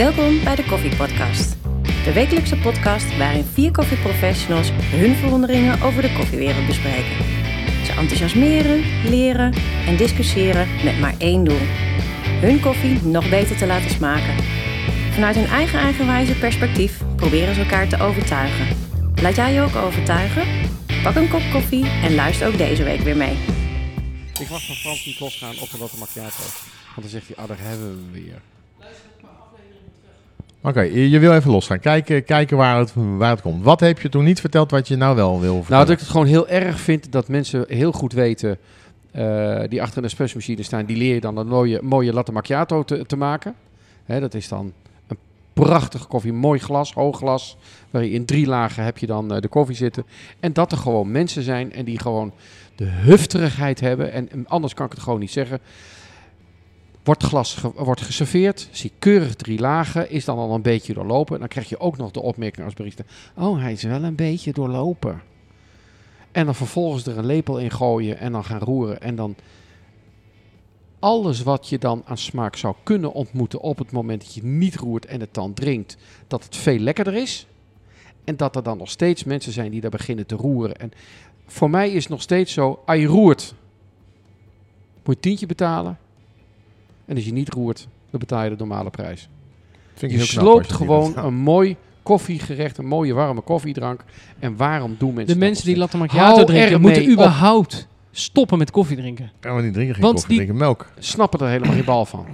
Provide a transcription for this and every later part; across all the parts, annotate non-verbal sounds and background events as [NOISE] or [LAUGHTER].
Welkom bij de Koffie Podcast. De wekelijkse podcast waarin vier koffieprofessionals hun verwonderingen over de koffiewereld bespreken. Ze enthousiasmeren, leren en discussiëren met maar één doel. Hun koffie nog beter te laten smaken. Vanuit hun eigen eigenwijze perspectief proberen ze elkaar te overtuigen. Laat jij je ook overtuigen? Pak een kop koffie en luister ook deze week weer mee. Ik wacht van Frans niet losgaan op latte macchiato. Want dan zegt hij, ah, daar hebben we weer. Oké, je, wil even losgaan. Kijken, kijken waar, het, waar het komt. Wat heb je toen niet verteld wat je nou wel wil Nou, vertellen? dat ik het gewoon heel erg vind dat mensen heel goed weten... eh, die achter een espressomachine staan, die leer je dan een mooie, mooie latte macchiato te, te maken. Hè, dat is dan een prachtige koffie, mooi glas, hoog glas. Waar je in drie lagen heb je dan eh, de koffie zitten. En dat er gewoon mensen zijn en die gewoon de hufterigheid hebben. En, en anders kan ik het gewoon niet zeggen. Wordt glas wordt geserveerd, zie keurig drie lagen, is dan al een beetje doorlopen. Dan krijg je ook nog de opmerking als barista. Oh, hij is wel een beetje doorlopen. En dan vervolgens er een lepel in gooien en dan gaan roeren. En dan alles wat je dan aan smaak zou kunnen ontmoeten op het moment dat je niet roert en het dan drinkt, dat het veel lekkerder is. En dat er dan nog steeds mensen zijn die daar beginnen te roeren. En voor mij is het nog steeds zo, als je roert, moet je tientje betalen. En als je niet roert, dan betaal je de normale prijs. Vind ik Je heel knap als sloopt je gewoon een mooi koffiegerecht, een mooie warme koffiedrank. En waarom doen mensen De dat mensen die latte macchiato drinken, moeten op. überhaupt stoppen met koffie drinken. Ja, maar die drinken geen Want koffie, die- drinken melk. Snappen er helemaal geen bal van.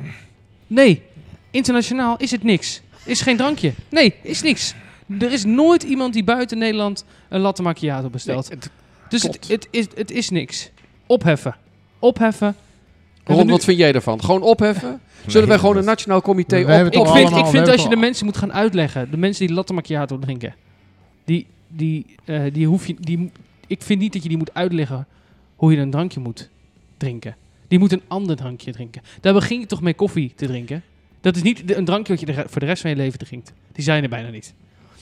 Nee, internationaal is het niks. Is geen drankje. Nee, is niks. Er is nooit iemand die buiten Nederland een latte macchiato bestelt. Nee, het- dus het, het, is, het is niks. Opheffen. Opheffen. Ron, nu- wat vind jij daarvan? Gewoon opheffen? [LAUGHS] Zullen wij gewoon een nationaal comité op... Ik vind, allemaal- ik vind als je de mensen moet gaan uitleggen, de mensen die latte macchiato drinken, die, die, eh, die hoef je, die, ik vind niet dat je die moet uitleggen hoe je een drankje moet drinken. Die moet een ander drankje drinken. Daar begin je toch mee koffie te drinken. Dat is niet de- een drankje wat je de voor de rest van je leven drinkt. Die zijn er bijna niet.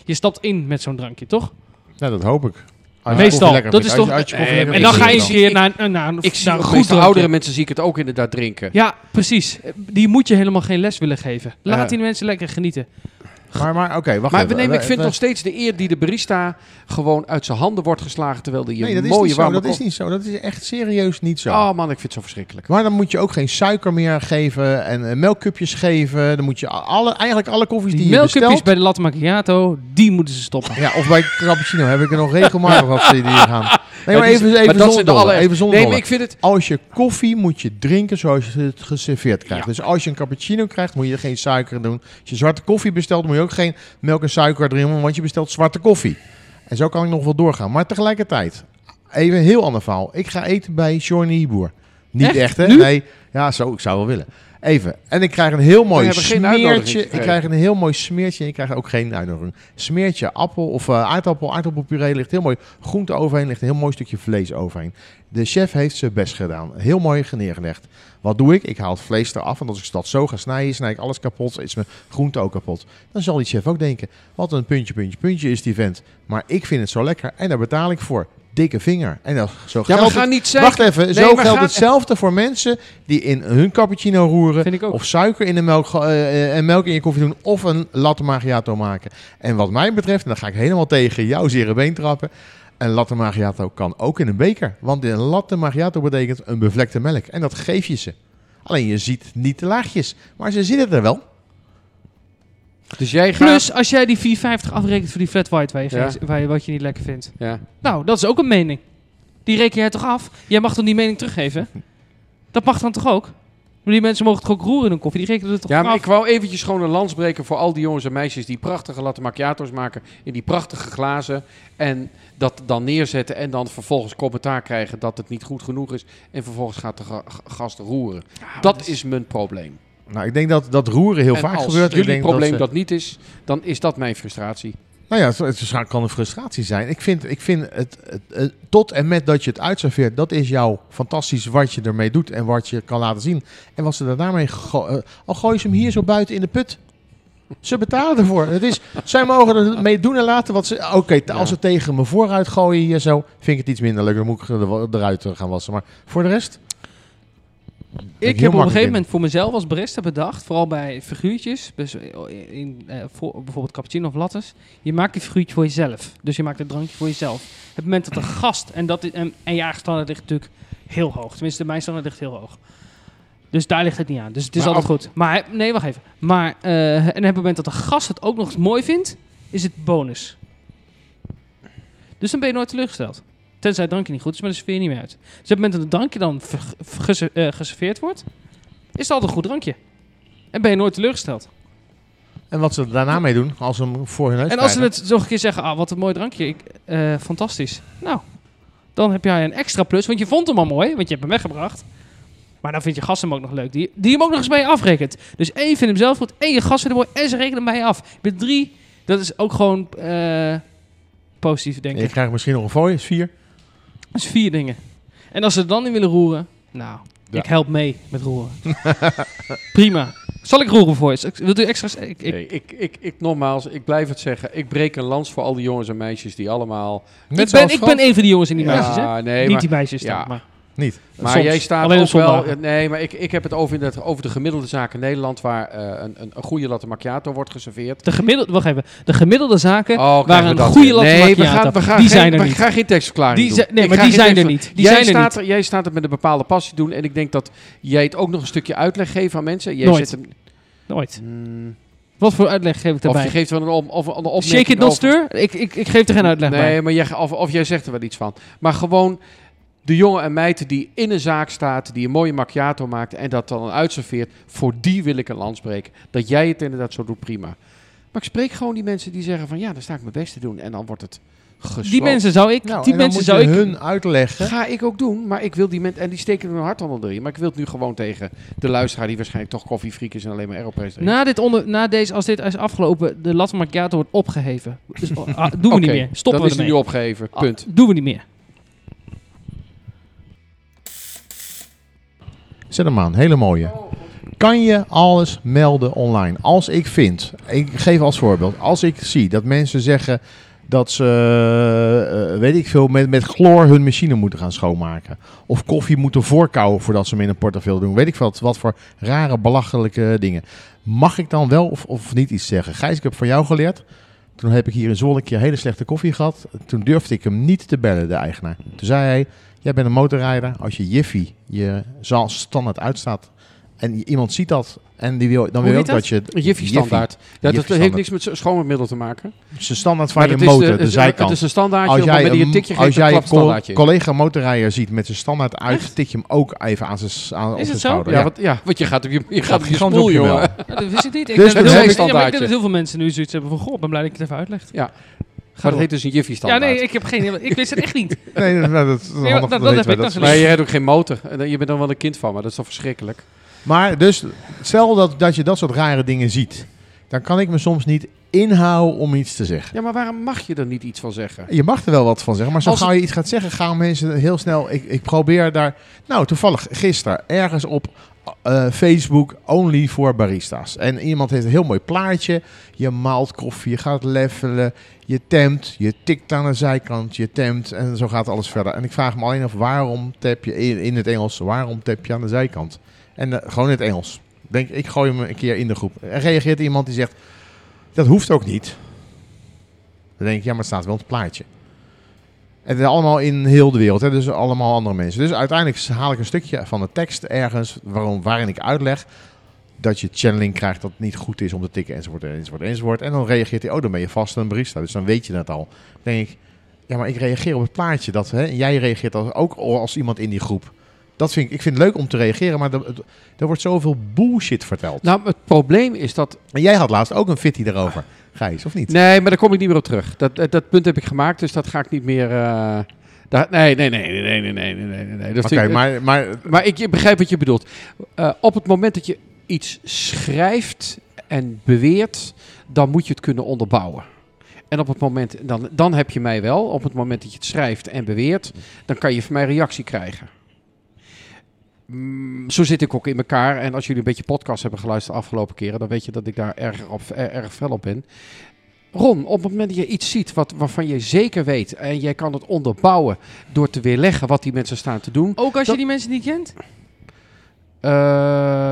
Je stapt in met zo'n drankje, toch? Ja, dat hoop ik. Meestal, dat is toch- je En dan ga je keer naar, naar, een- Ik zie naar een de goed oudere mensen zie ik het ook inderdaad drinken. Ja, precies. Die moet je helemaal geen les willen geven. Laat die mensen lekker genieten. Maar, maar oké, wacht Maar even. we nemen, ik vind we- nog steeds de eer die de barista gewoon uit zijn handen wordt geslagen terwijl hij Nee, een dat is mooie niet zo. warme Dat is niet zo. Dat is echt serieus niet zo. Oh man, ik vind het zo verschrikkelijk. Maar dan moet je ook geen suiker meer geven en eh, melkcupjes geven. Dan moet je alle, eigenlijk alle koffies die, Die je melkcupjes bestelt... bij de latte macchiato, die moeten ze stoppen. Ja, of bij cappuccino heb ik er nog regelmatig [LAUGHS] wat die gaan. Nee, maar even, even maar zonder alle- even zonder Nee, maar ik vind het... Als je koffie moet je drinken zoals je het geserveerd krijgt. Ja. Dus als je een cappuccino krijgt, moet je er geen suiker in doen. Als je zwarte koffie bestelt, moet je ook geen melk en suiker erin doen, want je bestelt zwarte koffie. En zo kan ik nog wel doorgaan. Maar tegelijkertijd, even een heel ander verhaal. Ik ga eten bij Johnny Hieboer. Niet Echt? echt, hè? Nu? Nee, ja, zo, ik zou wel willen. Even. En ik krijg een heel mooi smeertje. Ik krijg een heel mooi smeertje. En ik krijg ook geen uitnodiging. Smeertje appel of eh, aardappel, aardappelpuree ligt heel mooi groente overheen, ligt een heel mooi stukje vlees overheen. De chef heeft zijn best gedaan. Heel mooi neergelegd. Wat doe ik? Ik haal het vlees eraf. En als ik dat zo ga snijden, snij ik alles kapot. Is mijn groente ook kapot. Dan zal die chef ook denken, wat een puntje, puntje, puntje is die vent. Maar ik vind het zo lekker en daar betaal ik voor. Dikke vinger. En dat, zo Ja, geldt het- niet. Wacht even, Nee, zo geldt hetzelfde voor mensen die in hun cappuccino roeren. Of suiker in de melk, eh, eh, en melk in je koffie doen. Of een latte macchiato maken. En wat mij betreft, en dan ga ik helemaal tegen jouw zere been trappen. Een latte macchiato kan ook in een beker. Want een latte macchiato betekent een bevlekte melk. En dat geef je ze. Alleen je ziet niet de laagjes. Maar ze zitten er wel. Dus jij gaat... Plus, als jij die 4,50 afrekent voor die flat white waar je, Ja. geen- waar je wat je niet lekker vindt. Ja. Nou, dat is ook een mening. Die reken jij toch af? Jij mag dan die mening teruggeven? Dat mag dan toch ook? Maar die mensen mogen toch ook roeren in hun koffie? Die rekenen het toch Ja, maar af? ik wou eventjes gewoon een lans breken voor al die jongens en meisjes die prachtige latte macchiato's maken in die prachtige glazen. En dat dan neerzetten en dan vervolgens commentaar krijgen dat het niet goed genoeg is. En vervolgens gaat de ga- gast roeren. dat is mijn probleem. Nou, ik denk dat dat roeren heel en vaak als gebeurt. Ik jullie denk probleem dat, niet is, dan is dat mijn frustratie. Nou ja, het, het kan een frustratie zijn. Ik vind, ik vind het, het, het- tot en met dat je het uitserveert, dat is jouw fantastisch wat je ermee doet en wat je kan laten zien. En wat ze er daarmee, go- eh, al gooi je ze hem hier zo buiten in de put. Ze betalen ervoor. Het is, zij mogen ermee doen en laten wat ze. Oké, als ze tegen me vooruit gooien hier zo, vind ik het iets minder leuk. Dan moet ik er- eruit gaan wassen. Maar voor de rest, Ik heb op een gegeven moment voor mezelf als barista bedacht, vooral bij figuurtjes, dus in, eh, voor, bijvoorbeeld cappuccino of lattes, je maakt een figuurtje voor jezelf. Dus je maakt een drankje voor jezelf. Op het moment dat een gast, en, dat en, en je eigen standaard ligt natuurlijk heel hoog. Tenminste, mijn standaard ligt heel hoog. Dus daar ligt het niet aan. Dus het is Maar altijd goed. Maar nee, wacht even. Maar eh, en op het moment dat de gast het ook nog eens mooi vindt, is het bonus. Dus dan ben je nooit teleurgesteld. Tenzij het drankje niet goed is, maar de sfeer niet meer uit. Dus op het moment dat het drankje dan eh, geserveerd wordt, is het altijd een goed drankje. En ben je nooit teleurgesteld. En wat ze daarna mee doen, als ze hem voor hun neus En als ze het nog een keer zeggen, ah, wat een mooi drankje, ik, eh, fantastisch. Nou, dan heb jij een extra plus, want je vond hem al mooi, want je hebt hem weggebracht. Maar dan vind je gast hem ook nog leuk, die, die hem ook nog eens bij je afrekent. Dus één, vindt hem zelf goed, één, je gast vindt hem mooi en ze rekenen hem bij je af. Met drie, dat is ook gewoon eh, positief, denk En je ik. krijgt misschien nog een is vier. Dat is vier dingen. En als ze het dan niet willen roeren, nou, Ja. ik help mee met roeren. [LAUGHS] Prima. Zal ik roeren voor je? Wilt u extra... Ik, ik, Nee, ik, ik, ik, nogmaals, ik blijf het zeggen. Ik breek een lans voor al die jongens en meisjes die allemaal... Net ik, ben, ik ben een van die jongens en die Ja, meisjes, hè? nee, Niet maar, die meisjes dan, ja. maar... Niet. maar Soms. jij staat Alleen op ook wel... Nee, maar ik, ik heb het over, inderdaad over de gemiddelde zaak in Nederland... waar eh, een, een, een goede latte macchiato wordt geserveerd. De gemiddelde, wacht even. De gemiddelde zaken Oh, waar een we dat goede latte nee, we macchiato, gaan, we gaan die geen, zijn er we niet. gaan geen tekstverklaring Die doen. zijn- nee, Ik maar die zijn er niet. Die jij, zijn er staat niet. Er, jij staat het met een bepaalde passie doen. En ik denk dat jij het ook nog een stukje uitleg geeft aan mensen. Jij Nooit. zet hem- Nooit. Hmm, Wat voor uitleg geef ik of daarbij? je geeft wel een, op, of een opmerking Shake it not over- stir? Ik, ik, ik geef er geen uitleg nee, bij. maar jij, of, of jij zegt er wel iets van. Maar gewoon de jongen en meid die in een zaak staat, die een mooie macchiato maakt en dat dan uitserveert, voor die wil ik een lans breken. Dat jij het inderdaad zo doet, prima. Maar ik spreek gewoon die mensen die zeggen van ja, dan sta ik mijn best te doen en dan wordt het gesloopt. Die mensen zou ik... Nou, die en dan mensen zou ik... hun uitleggen. Ga ik ook doen, maar ik wil die mensen, en die steken hun hart onder erin, maar ik wil het nu gewoon tegen de luisteraar die waarschijnlijk toch koffiefreak is en alleen maar Aeropress drinkt. Na, dit onder, na deze, als dit is afgelopen, de latte macchiato wordt opgeheven. Dus, oh, ah, doen we [LAUGHS] niet meer. Stoppen dan we is die ermee. nu opgegeven, Ah, punt. doen we niet meer. Zet hem aan, hele mooie. Kan je alles melden online? Als ik vind, ik geef als voorbeeld, als ik zie dat mensen zeggen dat ze, eh, weet ik veel, met, met chloor hun machine moeten gaan schoonmaken. Of koffie moeten voorkouwen voordat ze hem in een portefeuille doen. Weet ik wat, wat voor rare, belachelijke dingen. Mag ik dan wel of, of niet iets zeggen? Gijs, ik heb van jou geleerd. Toen heb ik hier in Zwolle een keer hele slechte koffie gehad. Toen durfde ik hem niet te bellen, de eigenaar. Toen zei hij, jij bent een motorrijder. Als je Jiffy je zal standaard uitstaat en iemand ziet dat en die wil, dan wil je ook dat je... Jiffy standaard. Ja, dat Jiffy heeft niks met scho- schoonmiddel te maken. Zijn standaard van je is motor, de, de, het- zijkant. Het is een standaardje, als op het jij, moment die je een- een tikje als jij een het collega motorrijder ziet met zijn standaard uit, Echt? tik je hem ook even aan zijn, aan, op het zijn zo? Ja, Ja, want, ja, want je gaat op je, je gaat op je spoel, op je jongen. wel. Ja, dat wist ik niet. Ik, Dus denk dat, heel, een ik veel mensen nu zoiets hebben van... Goh, ik ben blij dat je het even uitlegt. Ja. Ga Maar dat heet dus een Jiffy Ja, standaard. nee, ik heb geen... Ik wist het echt niet. [LAUGHS] Nee, dat, dat, dat is maar handig, dat- Maar je hebt ook geen motor. En dan- Je bent dan wel een kind van, maar dat is toch verschrikkelijk. Maar dus, stel dat, dat je dat soort rare dingen ziet. Dan kan ik me soms niet inhouden om iets te zeggen. Ja, maar waarom mag je er niet iets van zeggen? Je mag er wel wat van zeggen, maar zo Als gauw je iets gaat zeggen, gaan mensen heel snel... Ik, ik probeer daar... Nou, toevallig gisteren ergens op eh, Facebook only voor barista's. En iemand heeft een heel mooi plaatje. Je maalt koffie, je gaat levelen, je temt, je tikt aan de zijkant, je temt en zo gaat alles verder. En ik vraag me alleen af, waarom tap je in, het Engels, waarom tap je aan de zijkant? En eh, gewoon in het Engels. Denk, ik gooi hem een keer in de groep. Er reageert iemand die zegt, dat hoeft ook niet. Dan denk ik, ja, maar het staat wel het plaatje. En het allemaal in heel de wereld, hè? dus allemaal andere mensen. Dus uiteindelijk haal ik een stukje van de tekst ergens waarom, waarin ik uitleg dat je channeling krijgt dat het niet goed is om te tikken enzovoort enzovoort enzovoort. En dan reageert hij, oh dan ben je vast een barista, dus dan weet je dat al. Dan denk ik, ja maar ik reageer op het plaatje. Dat, hè? En jij reageert als, ook als iemand in die groep. Dat vind ik, ik vind het leuk om te reageren, maar er, er wordt zoveel bullshit verteld. Nou, het probleem is dat... En jij had laatst ook een fitty erover, Gijs, of niet? Nee, maar daar kom ik niet meer op terug. Dat, dat, dat punt heb ik gemaakt, dus dat ga ik niet meer... eh, daar, nee, nee, nee, nee, nee, nee, nee, Oké, ik- maar, maar Maar ik begrijp wat je bedoelt. Eh, op het moment dat je iets schrijft en beweert, dan moet je het kunnen onderbouwen. En op het moment, dan, dan heb je mij wel, op het moment dat je het schrijft en beweert, dan kan je van mij reactie krijgen. Mm, zo zit ik ook in elkaar. En als jullie een beetje podcast hebben geluisterd de afgelopen keren, dan weet je dat ik daar erg, op, er- erg fel op ben. Ron, op het moment dat je iets ziet wat, waarvan je zeker weet en jij kan het onderbouwen door te weerleggen wat die mensen staan te doen, Ook als je die mensen niet kent? Eh,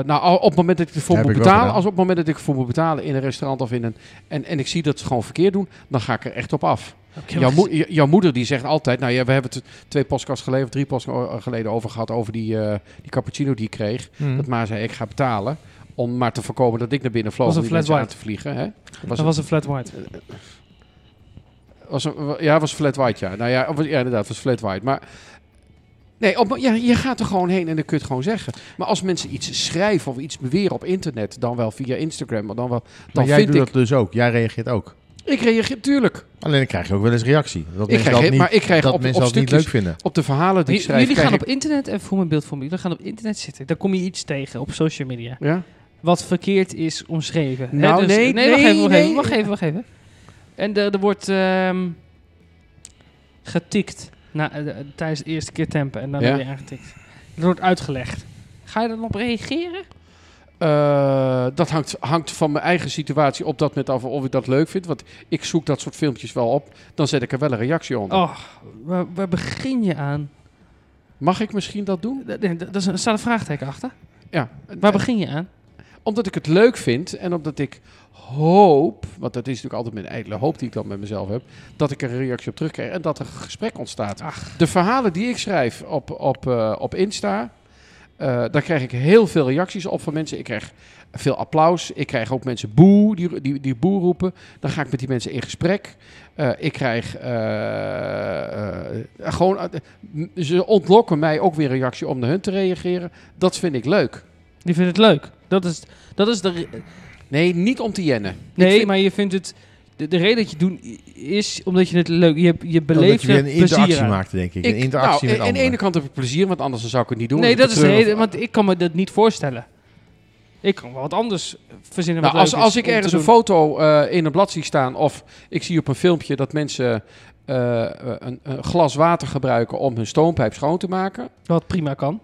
nou, op het moment dat ik ervoor moet betalen, als op het moment dat ik ervoor moet betalen in een restaurant of in een en, en ik zie dat ze gewoon verkeerd doen, dan ga ik er echt op af. Oké, jouw, maar- moeder die zegt altijd, nou ja, we hebben het twee podcasts geleden of drie podcasts geleden over gehad over die, eh, die cappuccino die ik kreeg. Hm. Dat Ma zei, ik ga betalen om maar te voorkomen dat ik naar binnen vloog Was om een die mensen flat aan te vliegen. Hè? dat was een flat white. Was een, ja, was flat white, ja. Nou ja, of- ja inderdaad, was flat white. Maar nee, op, ja, je gaat er gewoon heen en dan kun je het gewoon zeggen. Maar als mensen iets schrijven of iets beweren op internet, dan wel via Instagram, maar dan wel, Maar dan jij vind doet ik, dat dus ook. Jij reageert ook. Ik reageer tuurlijk. Alleen dan krijg je ook wel eens reactie. Dat Ik mensen krijg, dat niet, maar ik krijg dat op, mensen op dat niet leuk vinden. op de verhalen die ik schrijf, Jullie gaan op internet, even voor mijn beeld voor me, jullie gaan op internet zitten. Dan kom je iets tegen op social media. ik- ja? Wat verkeerd is omschreven. Hè, Nou, dus- nee, nee, wacht nee, even, wacht even, wacht even, wacht even. En er, er wordt ehm, getikt na, eh, de- tijdens de eerste keer tempen en dan Ja. weer aangetikt. Er wordt uitgelegd. Ga je er dan op reageren? Eh, dat hangt, hangt van mijn eigen situatie op dat moment af of ik dat leuk vind. Want ik zoek dat soort filmpjes wel op. Dan zet ik er wel een reactie onder. Oh, waar, waar begin je aan? Mag ik misschien dat doen? Dat, nee, dat is een, er staat een vraagteken achter. Ja. Waar begin je aan? Omdat ik het leuk vind en omdat ik hoop, want dat is natuurlijk altijd mijn ijdele hoop die ik dan met mezelf heb, dat ik er een reactie op terugkrijg en dat er een gesprek ontstaat. De verhalen die ik schrijf op, op, eh, op Insta, eh, daar krijg ik heel veel reacties op van mensen. Ik krijg veel applaus. Ik krijg ook mensen boe, die, die, die boe roepen. Dan ga ik met die mensen in gesprek. Eh, ik krijg eh, gewoon, ze ontlokken mij ook weer een reactie om naar hun te reageren. Dat vind ik leuk. Die vindt het leuk. Dat is, dat is de... Nee, niet om te jennen. Nee, vind- maar je vindt het... De, de reden dat je het doet is omdat je het leuk... Je, je Omdat beleeft je weer er een plezier interactie aan. maakt, denk ik. Ik- Een interactie nou, met aan de anderen. ene kant heb ik plezier, want anders zou ik het niet doen. Nee, Want dat ik is de reden, of- want ik kan me dat niet voorstellen. Ik kan wel wat anders verzinnen Nou, wat als, leuk als is ik ergens een foto eh, in een blad zie staan, of ik zie op een filmpje dat mensen eh, een, een glas water gebruiken om hun stoompijp schoon te maken. Wat prima kan.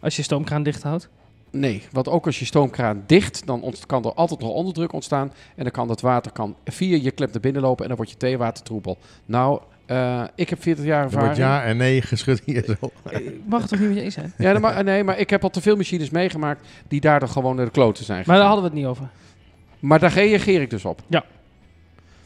Als je stoomkraan dicht houdt. Nee, want ook als je stoomkraan dicht, dan kan er altijd nog onderdruk ontstaan. En dan kan dat water kan via je klep naar binnen lopen en dan wordt je theewater troebel. Nou, eh, ik heb 40 jaar Er wordt ervaring. ja en nee geschud hier zo. Ik mag het toch niet met je eens zijn? [LAUGHS] Ja, maar, nee, maar ik heb al te veel machines meegemaakt die daardoor gewoon naar de kloten zijn Maar daar hadden we het niet over. Maar daar reageer ik dus op. Ja.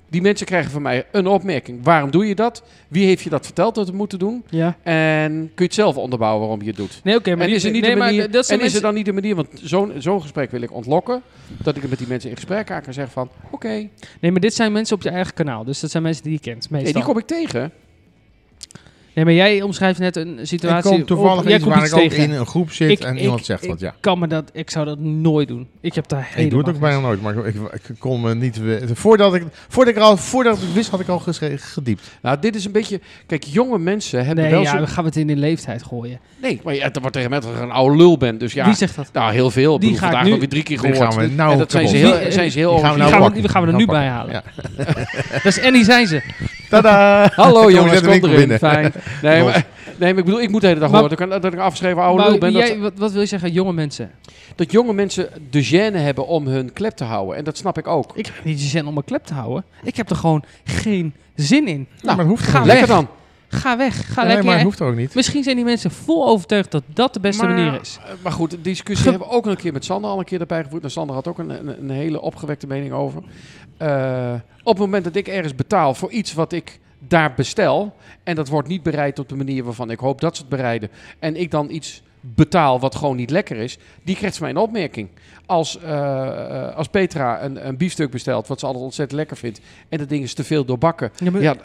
Die mensen krijgen van mij een opmerking. Waarom doe je dat? Wie heeft je dat verteld dat we het moeten doen? Ja. En kun je het zelf onderbouwen waarom je het doet? Nee, oké, maar en is er niet nee, de maar manier, dat en is er dan niet de manier, want zo'n zo'n gesprek wil ik ontlokken, dat ik het met die mensen in gesprek ga en zeggen van, oké, nee, Nee, maar dit zijn mensen op je eigen kanaal. Dus dat zijn mensen die je kent, meestal. die kom ik tegen. Nee, maar jij omschrijft net een Ik situatie... kom toevallig op- jij iets komt waar ik ook tegen. in een groep zit Ik- en ik- iemand zegt ik wat, ja. Kan me dat, ik zou dat nooit doen. Ik heb daar Ik doe het ook bijna nooit, maar ik, ik, ik kon me niet... we- Voordat ik, voordat ik, al, voordat ik wist, had ik al gediept. Nou, dit is een beetje, kijk, jonge mensen hebben Nee, wel ja, zo... dan gaan we het in de leeftijd gooien. Nee, maar ja, er wordt tegen mij dat je een oude lul bent, dus ja. Wie zegt dat? Nou, heel veel. Ik Die bedoel, ik vandaag nu- nog weer drie keer Die gehoord. gaan we nou en dat zijn ze heel, Die- zijn ze heel die gaan we Die nou gaan we, die we er Die nu bij we halen. Dat is Annie zijn ze. Tada! [LAUGHS] Hallo jongens, kom erin. binnen. Fijn. Nee, maar, nee, maar ik bedoel, ik moet de hele dag Maar- horen dat ik, dat ik afgeschreven oude Maar lul ben. Dat, jij, wat, wat wil je zeggen, jonge mensen? dat jonge mensen de gêne hebben om hun klep te houden. En dat snap ik ook. Ik heb niet de zin om mijn klep te houden. Ik heb er gewoon geen zin in. Nou, maar het hoeft ga. Lekker dan. Ga weg. Ga Nee, lekker. maar het hoeft ook niet. Misschien zijn die mensen vol overtuigd dat dat de beste Maar- manier is. Maar goed, de discussie Ge- hebben we ook een keer met Sander al een keer erbij gevoerd. En Sander had ook een, een, een hele opgewekte mening over. Eh, op het moment dat ik ergens betaal voor iets wat ik daar bestel... en dat wordt niet bereid op de manier waarvan ik hoop dat ze het bereiden... en ik dan iets betaal wat gewoon niet lekker is... die krijgt mij een opmerking. Als, eh, eh, als Petra een, een biefstuk bestelt, wat ze altijd ontzettend lekker vindt... en dat ding is te veel doorbakken... Ja, maar Ja,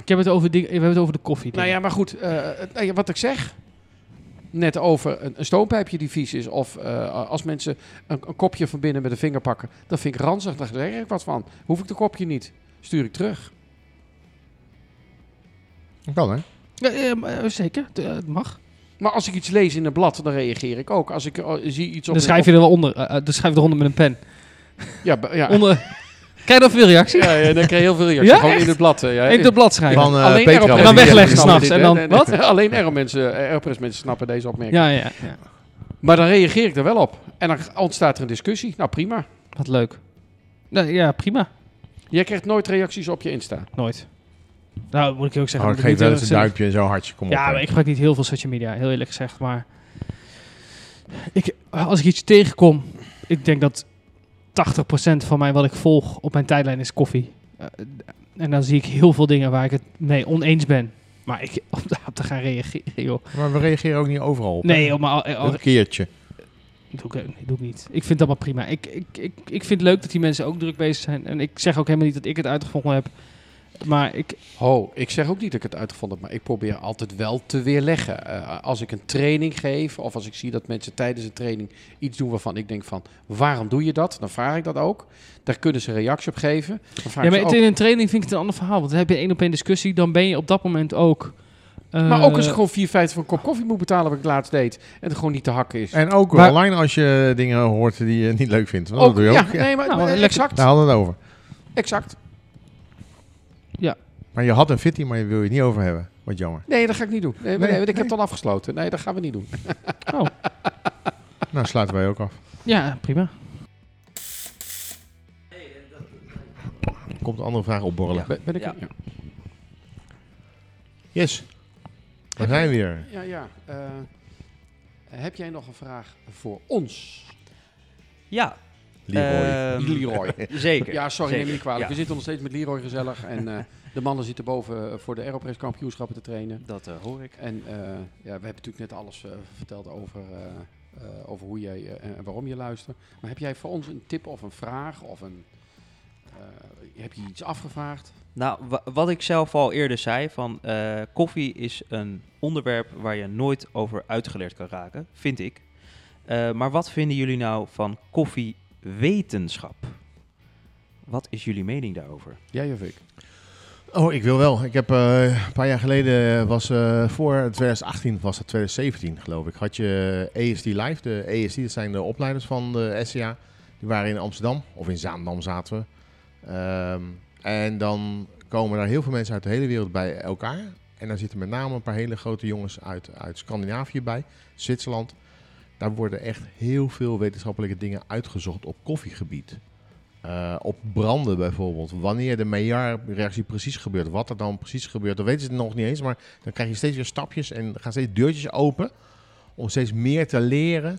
Ik heb het over, we hebben het over de koffie. nou ja, maar goed, wat ik zeg. Net over een, een stoompijpje die vies is. Of eh, als mensen een, een kopje van binnen met een vinger pakken. Dat vind ik ranzig. Daar zeg ik wat van. Hoef ik de kopje niet. Stuur ik terug. Dat kan, hè? Ja, eh, zeker, het, eh, het mag. Maar als ik iets lees in een blad, dan reageer ik ook. Als ik zie iets op... Dan schrijf je er wel onder. eh, eh, dan schrijf je eronder met een pen. Ja, ja. Onder. [LAUGHS] Krijg je dan veel reactie? Ja, ja, dan krijg je heel veel reacties. Ja, Gewoon echt? in het blad. eh, Ja. Even de blad schrijven. Van eh, Alleen Petra. En dan wegleggen s'nachts. En dan- Nee, nee. [LAUGHS] Alleen mensen, eh, Aeropress mensen snappen deze opmerking. Ja, ja, ja. Maar dan reageer ik er wel op. En dan ontstaat er een discussie. Nou, prima. Wat leuk. Ja, prima. Jij krijgt nooit reacties op je Insta. Nooit. Nou, moet ik je ook zeggen. Oh, ik geef wel eens een duimpje en zo hartje. Kom op. Ja, hè. maar ik gebruik niet heel veel social media, heel eerlijk gezegd. Maar Ik, als ik iets tegenkom, ik denk dat 80% van mij wat ik volg op mijn tijdlijn is koffie. Eh, en dan zie ik heel veel dingen waar ik het mee oneens ben. Maar ik [LAUGHS] om daarop te gaan reageren, joh. Maar we reageren ook niet overal op. Nee, joh, maar al- al- Een keertje. doe ik, doe ik niet. Ik vind dat maar prima. Ik, ik, ik, ik vind het leuk dat die mensen ook druk bezig zijn. En ik zeg ook helemaal niet dat ik het uitgevonden heb. Maar ik, Ho, ik zeg ook niet dat ik het uitgevonden heb, maar ik probeer altijd wel te weerleggen. Eh, als ik een training geef of als ik zie dat mensen tijdens een training iets doen waarvan ik denk van, waarom doe je dat? Dan vraag ik dat ook. Daar kunnen ze reactie op geven. Ja, maar ook- in een training vind ik het een ander verhaal. Want dan heb je één op één discussie. Dan ben je op dat moment ook... maar eh, ook als ik gewoon 4,50 voor een kop koffie moet betalen, wat ik laatst deed, en het gewoon niet te hakken is. En ook Maar- online als je dingen hoort die je niet leuk vindt. Want Ook, dat doe je ja, ook. Ja. nee, maar Nou, lekker. exact. Daar hadden we het over. Exact. Maar je had een fitty, maar je wil je het niet over hebben. Wat jammer. Nee, dat ga ik niet doen. Nee, Nee, nee, ik heb al afgesloten. Nee, dat gaan we niet doen. [LAUGHS] Oh, Nou, sluiten wij ook af. ja, prima. Er komt een andere vraag opborrelen. Ben, ben ik Ja. ja. Yes. We zijn weer. Ja, ja. eh, heb jij nog een vraag voor ons? Ja. Leroy. ehm, Leroy. [LAUGHS] Zeker. Ja, sorry, neem me niet kwalijk. Ja. We zitten nog steeds met Leroy gezellig. En eh, de mannen zitten boven eh, voor de Aeropress kampioenschappen te trainen. Dat eh, hoor ik. En eh, ja, we hebben natuurlijk net alles eh, verteld over, eh, eh, over hoe jij en waarom je luistert. Maar heb jij voor ons een tip of een vraag of een... eh, heb je iets afgevraagd? Nou, wa- wat ik zelf al eerder zei, van eh, koffie is een onderwerp waar je nooit over uitgeleerd kan raken, vind ik. Eh, maar wat vinden jullie nou van koffiewetenschap? Wat is jullie mening daarover? Jij of ik? Oh, ik wil wel. Ik heb eh, een paar jaar geleden, was eh, voor 2018, was het 2017 geloof ik, had je ESD Live. De ESD, dat zijn de opleiders van de SCA. Die waren in Amsterdam, of in Zaandam zaten we. Ehm, en dan komen daar heel veel mensen uit de hele wereld bij elkaar. En daar zitten met name een paar hele grote jongens uit, uit Scandinavië bij, Zwitserland. Daar worden echt heel veel wetenschappelijke dingen uitgezocht op koffiegebied. Eh, op branden bijvoorbeeld. Wanneer de Maillard-reactie precies gebeurt. Wat er dan precies gebeurt, dat weten ze nog niet eens. Maar dan krijg je steeds weer stapjes en gaan steeds deurtjes open. Om steeds meer te leren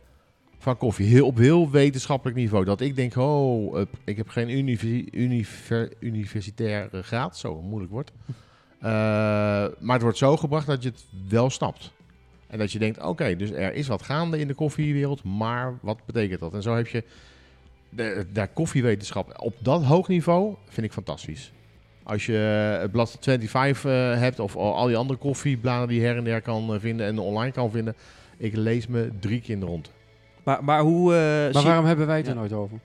van koffie. Heel, op heel wetenschappelijk niveau. Dat ik denk, oh, eh, ik heb geen univer, univer- universitaire graad. Zo, moeilijk woord. Eh, maar het wordt zo gebracht dat je het wel snapt. En dat je denkt, oké, dus er is wat gaande in de koffiewereld. Maar wat betekent dat? En zo heb je de, daar koffiewetenschap op dat hoog niveau vind ik fantastisch. Als je het blad 25 eh, hebt of al die andere koffiebladen die je her en der kan eh, vinden en online kan vinden. Ik lees me drie keer in de rond. Maar, maar hoe... eh, Maar waarom hebben wij het er Ja. nooit over?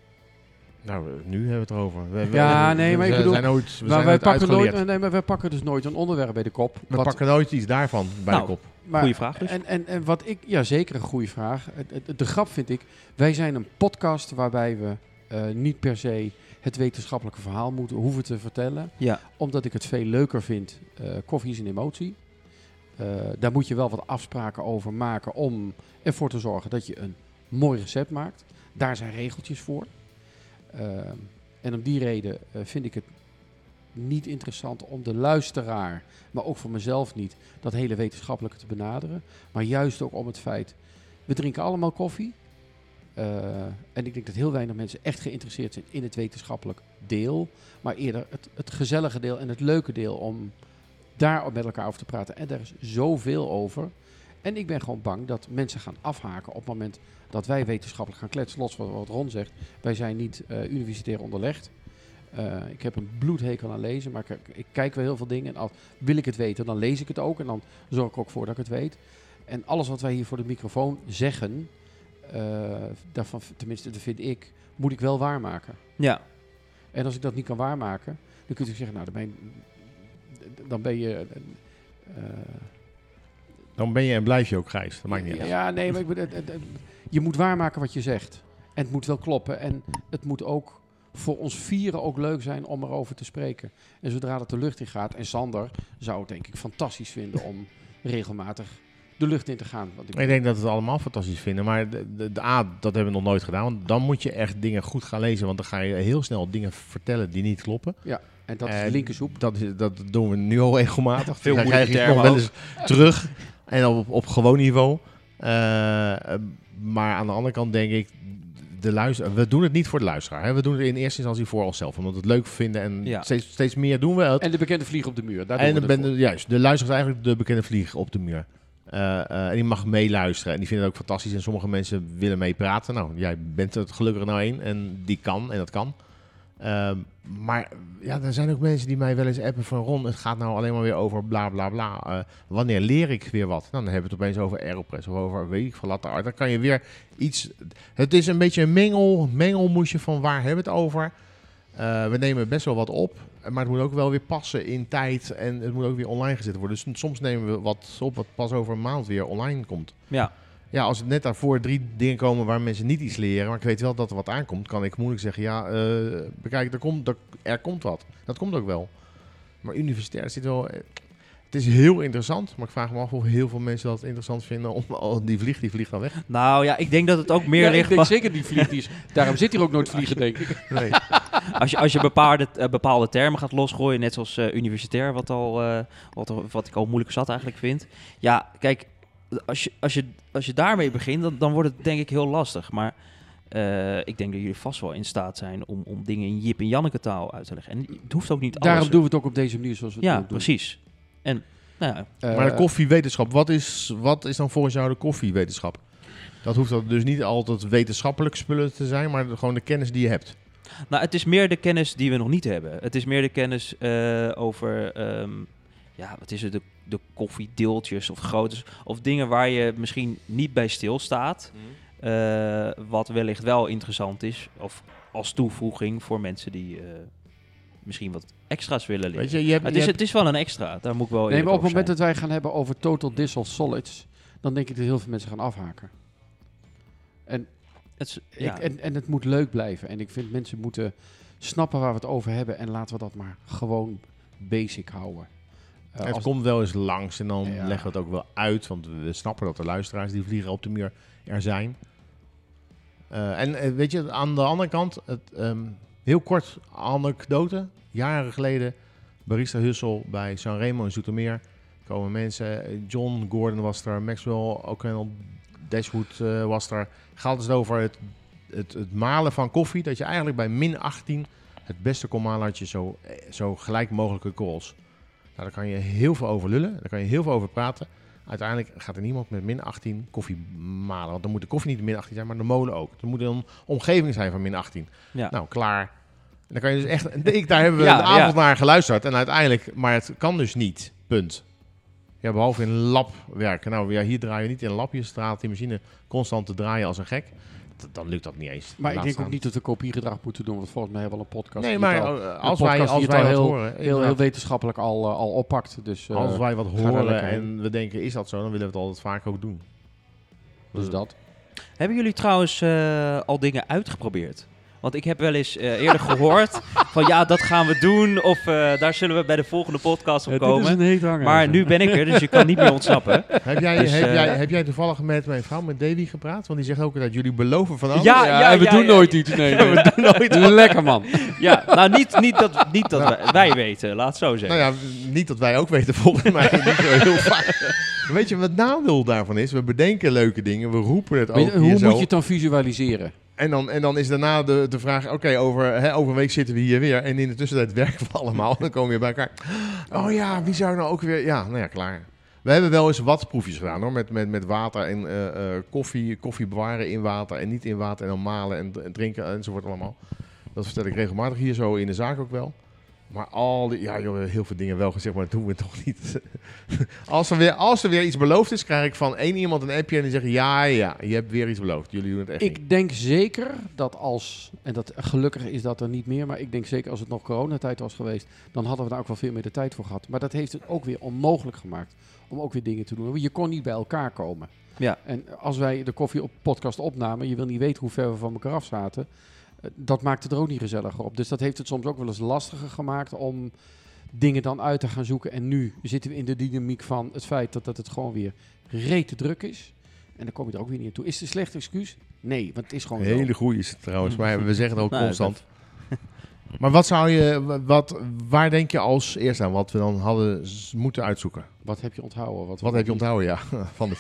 Nou, nu hebben we het erover. We, we- Ja, we- nee, we maar ik zijn- bedoel- zijn nooit, we Maar zijn wij pakken, nooit, nee, maar wij pakken dus nooit een onderwerp bij de kop. We Wat- pakken nooit iets daarvan bij Nou, de kop. maar- Goeie vraag dus. En, en, en wat ik, ja zeker een goede vraag. Het- het- De grap vind ik, wij zijn een podcast waarbij we eh, niet per se het wetenschappelijke verhaal moeten, hoeven te vertellen. Ja. Omdat ik het veel leuker vind. eh, koffie is een emotie. Eh, daar moet je wel wat afspraken over maken om ervoor te zorgen dat je een mooi recept maakt. Daar zijn regeltjes voor. Ehm, en om die reden eh, vind ik het niet interessant om de luisteraar, maar ook voor mezelf niet, dat hele wetenschappelijke te benaderen. Maar juist ook om het feit, we drinken allemaal koffie. Eh, en ik denk dat heel weinig mensen echt geïnteresseerd zijn in het wetenschappelijk deel. Maar eerder het, het gezellige deel en het leuke deel om daar met elkaar over te praten. En daar is zoveel over. En ik ben gewoon bang dat mensen gaan afhaken op het moment dat wij wetenschappelijk gaan kletsen. Los van wat Ron zegt, wij zijn niet eh, universitair onderlegd. Eh, ik heb een bloedhekel aan lezen, maar ik, ik kijk wel heel veel dingen. En als wil ik het weten, dan lees ik het ook. En dan zorg ik ook voor dat ik het weet. En alles wat wij hier voor de microfoon zeggen, eh, daarvan, tenminste, dat vind ik, moet ik wel waarmaken. Ja. En als ik dat niet kan waarmaken, dan kun je zeggen, nou, dan ben je, dan ben je Dan ben je en blijf je ook grijs. Dat maakt niet uit. ja, nee, maar ik bedoel, je moet waarmaken wat je zegt. En het moet wel kloppen. En het moet ook voor ons vieren ook leuk zijn om erover te spreken. En zodra dat de lucht in gaat, en Sander zou het denk ik fantastisch vinden om regelmatig de lucht in te gaan. Want ik, Ik denk dat we het allemaal fantastisch vinden. Maar de, de, de A, dat hebben we nog nooit gedaan. Want dan moet je echt dingen goed gaan lezen. Want dan ga je heel snel dingen vertellen die niet kloppen. en dat is En linkersoep. Dat, dat doen we nu al regelmatig. Veel moeilijke het nog wel eens terug. En op, op gewoon niveau. Eh, maar aan de andere kant denk ik, de luister, we doen het niet voor de luisteraar. Hè? We doen het in eerste instantie voor onszelf. Omdat we het leuk vinden en Ja. steeds, steeds meer doen we het. En de bekende vlieg op de muur. Daar En doen we dan het ben, juist, de luisteraar is eigenlijk de bekende vlieg op de muur. Eh, eh, en die mag meeluisteren. En die vinden het ook fantastisch. En sommige mensen willen meepraten. Nou, jij bent het gelukkig nou één. En die kan. En dat kan. Ehm, maar ja, er zijn ook mensen die mij wel eens appen van... Ron, het gaat nou alleen maar weer over bla bla bla. Eh, wanneer leer ik weer wat? Nou, dan hebben we het opeens over Aeropress of over weet ik van latte art. Dan kan je weer iets... Het is een beetje een mengel, mengelmoesje van waar hebben we het over... Eh, we nemen best wel wat op, maar het moet ook wel weer passen in tijd en het moet ook weer online gezet worden. Dus soms nemen we wat op wat pas over een maand weer online komt. Ja, Ja, als het net daarvoor drie dingen komen waar mensen niet iets leren, maar ik weet wel dat er wat aankomt, kan ik moeilijk zeggen, ja, eh, bekijk, er komt, er, er komt wat. Dat komt ook wel. Maar universitair zit wel... eh, Het is heel interessant, maar ik vraag me af of heel veel mensen dat interessant vinden. Om, oh, die vliegt, die vliegt dan weg. nou ja, ik denk dat het ook meer Ja, ik ligt denk van- zeker die vlieg. Die is, daarom zit hier ook nooit vliegen, denk ik. [LAUGHS] Nee. [LAUGHS] als je, als je bepaalde, eh, bepaalde termen gaat losgooien, net zoals universitair, wat, al, eh, wat, wat ik al moeilijk zat eigenlijk vind. Ja, kijk, als je, als je, als je daarmee begint, dan, dan wordt het denk ik heel lastig. Maar eh, ik denk dat jullie vast wel in staat zijn om, om dingen in Jip en Janneke taal uit te leggen. En het hoeft ook niet alles. Daarom doen we het ook op deze manier zoals we het Ja, doen. precies. En nou ja, Eh, Maar de koffiewetenschap, wat is, wat is dan volgens jou de koffiewetenschap? Dat hoeft dan dus niet altijd wetenschappelijk spullen te zijn, maar gewoon de kennis die je hebt. Nou, het is meer de kennis die we nog niet hebben. Het is meer de kennis eh, over, ehm, ja, wat is het, de, de koffiedeeltjes of groottes. Of dingen waar je misschien niet bij stilstaat. eh wat wellicht wel interessant is. Of als toevoeging voor mensen die eh, misschien wat extra's willen leren. Weet je, je hebt, het, je is, hebt- het is wel een extra, daar moet ik wel Nee, maar op het moment zijn. dat wij gaan hebben over total dissolved solids, dan denk ik dat heel veel mensen gaan afhaken. En, Het is- ja. ik, en, en het moet leuk blijven. En ik vind mensen moeten snappen waar we het over hebben en laten we dat maar gewoon basic houden. Eh, het als- komt wel eens langs en dan Ja. leggen we het ook wel uit, want we snappen dat de luisteraars die vliegen op de muur er zijn. Eh, en eh, weet je, aan de andere kant, het, ehm, heel kort anekdote. Jaren geleden, barista Hussel bij Sanremo in Zoetermeer. Komen mensen, John Gordon was er, Maxwell O'Connell Dashwood eh, was er. Gaat het over het, het, het malen van koffie, dat je eigenlijk bij min 18 het beste kon malen had je zo, zo gelijk mogelijke korrels. Nou, daar kan je heel veel over lullen, daar kan je heel veel over praten. Uiteindelijk gaat er niemand met min 18 koffie malen. Want dan moet de koffie niet min 18 zijn, maar de molen ook. Er moet een omgeving zijn van min 18. Ja. Nou, klaar. En dan kan je dus echt... Ik, daar hebben we [LAUGHS] Ja, de avond ja. naar geluisterd. En uiteindelijk... Maar het kan dus niet. Punt. Ja, behalve in lab werken. Nou, ja, hier draai je niet in een lab. Je straalt die machine constant te draaien als een gek. Dan lukt dat niet eens. maar ik denk ook niet dat we kopiegedrag moeten doen, want volgens mij hebben we al een podcast. Nee, maar al- eh, als wij, als wij al wat heel, horen... heel, heel wetenschappelijk al, eh, al oppakt. Dus, eh, als wij wat horen en we denken, is dat zo? Dan willen we het altijd vaak ook doen. dus dat. Hebben jullie trouwens eh, al dingen uitgeprobeerd? Want ik heb wel eens eh, eerder gehoord van ja, dat gaan we doen. Of eh, daar zullen we bij de volgende podcast op komen. heet hanger. Maar nu ben ik er, dus je kan niet meer ontsnappen. Heb jij, Dus, heb, eh, jij, heb jij toevallig met mijn vrouw, met Davy, gepraat? Want die zegt ook dat jullie beloven van alles. Ja, Ja, ja, en we ja, doen ja. nooit iets. Nee, nee. we doen nooit. [LAUGHS] Lekker man. Ja, nou niet, niet dat, niet dat wij, wij weten, laat het zo zeggen. Nou ja, niet dat wij ook weten volgens mij. [LAUGHS] niet zo heel vaak. Weet je wat het nadeel daarvan is? We bedenken leuke dingen, we roepen het ook hoe moet je het dan visualiseren? En, dan, en dan is daarna de, de vraag, oké, over, over een week zitten we hier weer. En in de tussentijd [LAUGHS] werken we allemaal. Dan komen we bij elkaar. Oh ja, wie zou nou ook weer... Ja, nou ja, klaar. We hebben wel eens wat proefjes gedaan hoor. Met, met, met water en eh, koffie, koffie bewaren in water en niet in water. En dan malen en, en drinken enzovoort allemaal. Dat vertel ik regelmatig hier zo in de zaak ook wel. Maar al die, ja, joh, heel veel dingen wel gezegd, maar dat doen we toch niet. [LAUGHS] als, er weer, als er weer iets beloofd is, krijg ik van één iemand een appje en die zegt: Ja, ja, je hebt weer iets beloofd. Jullie doen het echt niet. Ik denk zeker dat als, en dat gelukkig is dat er niet meer, maar ik denk zeker als het nog coronatijd was geweest, dan hadden we daar ook wel veel meer de tijd voor gehad. Maar dat heeft het ook weer onmogelijk gemaakt om ook weer dingen te doen. Want Je kon niet bij elkaar komen. Ja. En als wij de koffie op podcast opnamen, je wil niet weten hoe ver we van elkaar af zaten, dat maakt het er ook niet gezelliger op. Dus dat heeft het soms ook wel eens lastiger gemaakt om dingen dan uit te gaan zoeken. En nu zitten we in de dynamiek van het feit dat, dat het gewoon weer rete druk is. En dan kom je er ook weer niet aan toe. Is het een slecht excuus? Nee, want het is gewoon Een zo. hele goede is het trouwens, maar we zeggen het ook [LAUGHS] Nou, constant. [LAUGHS] Maar wat zou je, wat, waar denk je als eerste aan wat we dan hadden moeten uitzoeken? Wat heb je onthouden? Wat, Wat heb je onthouden, ja, [LAUGHS] van de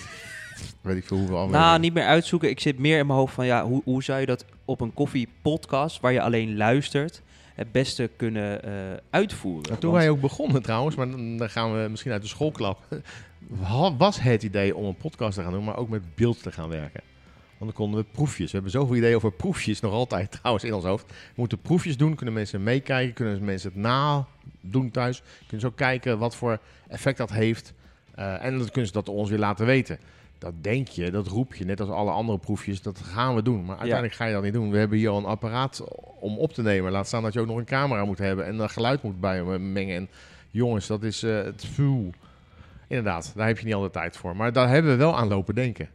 weet ik veel hoeveel afleveringen. Nou, niet meer uitzoeken. Ik zit meer in mijn hoofd van ja, hoe, hoe zou je dat op een koffiepodcast waar je alleen luistert het beste kunnen eh, uitvoeren? Toen Want- wij ook begonnen trouwens, maar dan, dan gaan we misschien uit de schoolklap. [LAUGHS] Was het idee om een podcast te gaan doen, maar ook met beeld te gaan werken. Want dan konden we proefjes. We hebben zoveel ideeën over proefjes nog altijd [LAUGHS] trouwens in ons hoofd. We moeten proefjes doen, kunnen mensen meekijken, kunnen mensen het nadoen thuis. Kunnen ze ook kijken wat voor effect dat heeft. Eh, en dan kunnen ze dat ons weer laten weten. Dat denk je, dat roep je, net als alle andere proefjes, dat gaan we doen. Maar uiteindelijk ga je dat niet doen. We hebben hier al een apparaat om op te nemen. Laat staan dat je ook nog een camera moet hebben en een geluid moet bij mengen. En jongens, dat is eh, het vuur. Inderdaad, daar heb je niet altijd tijd voor. Maar daar hebben we wel aan lopen denken.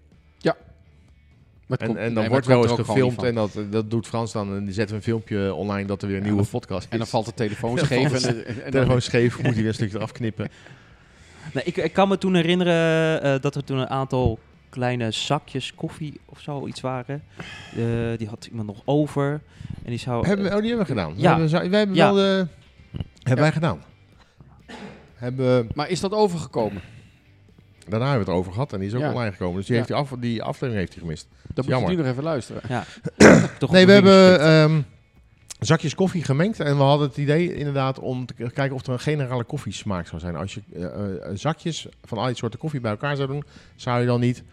Dat En, komt- en dan wordt wel eens gefilmd en dat, dat doet Frans dan. En die zetten we een filmpje online dat er weer een Ja, nieuwe podcast is. En dan valt de telefoon [LAUGHS] scheef. En, en, en, [LAUGHS] Telefoon scheef, moet hij weer een stukje eraf knippen. Nee, ik, ik kan me toen herinneren eh, dat er toen een aantal kleine zakjes koffie of zo iets waren. Eh, die had iemand nog over. En die zou... Hebben we, oh, die hebben we gedaan. We Ja. hebben, wij hebben Ja. wel de... Hebben wij gedaan. Hebben, maar is dat overgekomen? daarna hebben we het over gehad en die is ook Ja. online gekomen. Dus die, Ja. heeft die, af, die aflevering heeft hij gemist. Dan moet je nu nog even luisteren. [COUGHS] toch Nee, we hebben. Zakjes koffie gemengd. En we hadden het idee inderdaad om te kijken of er een generale koffiesmaak zou zijn. Als je eh, eh, zakjes van al die soorten koffie bij elkaar zou doen, zou je dan niet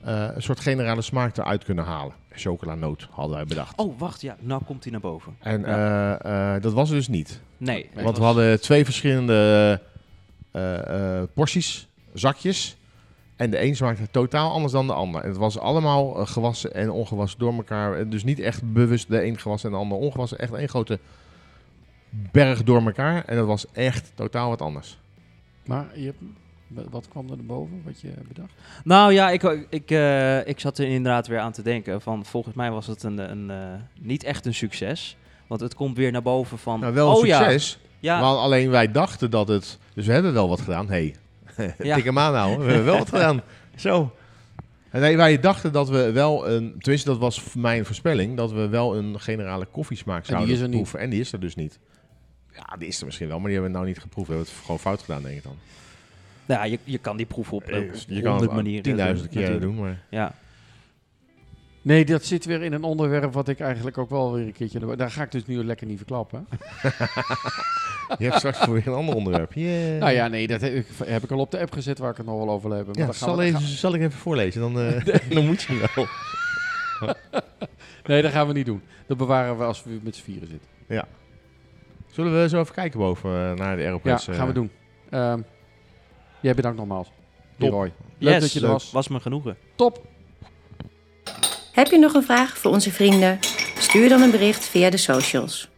eh, een soort generale smaak eruit kunnen halen. Chocolanoot hadden wij bedacht. Oh, wacht. Ja, nou komt hij naar boven. En dat was er dus niet. Nee. Want we hadden twee verschillende porties, zakjes. En de een smaakte totaal anders dan de ander. En het was allemaal eh, gewassen en ongewassen door elkaar. En Dus niet echt bewust de een gewassen en de ander ongewassen. Echt één grote berg door elkaar. En dat was echt totaal wat anders. Maar je hebt, wat kwam er boven? Wat je bedacht? Nou ja, ik, ik, eh, ik zat er inderdaad weer aan te denken. Van, volgens mij was het een, een, eh, niet echt een succes. Want het komt weer naar boven van... Nou, wel een oh, ja, succes. Ja, Maar alleen wij dachten dat het... Dus we hebben wel wat gedaan. Hé, hey, Ja. tik hem aan nou. We hebben wel wat gedaan. Zo. En nee, wij dachten dat we wel een... Tenminste, dat was mijn voorspelling. Dat we wel een generale koffiesmaak die zouden is er niet. proeven. En die is er dus niet. Ja, die is er misschien wel. Maar die hebben we nou niet geproefd. We hebben het gewoon fout gedaan, denk ik dan. ja je, je kan die proef op Eh, op je kan het manieren tienduizend keer doen. Maar Ja. Nee, dat zit weer in een onderwerp wat ik eigenlijk ook wel weer een keertje... Daar ga ik dus nu lekker niet verklappen. [LAUGHS] je hebt straks voor weer een ander onderwerp. Yeah. Nou ja, nee, dat heb ik, heb ik al op de app gezet waar ik het nog wel over. Maar Ja, dan gaan zal, we- even, gaan- zal ik even voorlezen? Dan, eh, [LAUGHS] dan moet je wel. nee, dat gaan we niet doen. Dat bewaren we als we met z'n vieren zitten. Zullen we zo even kijken boven eh, naar de Ja, Aeropress? gaan we doen. Ehm, jij bedankt nogmaals. Leroy. Leuk Yes, dat je er was. Was me genoegen. Top. Heb je nog een vraag voor onze vrienden? Stuur dan een bericht via de socials.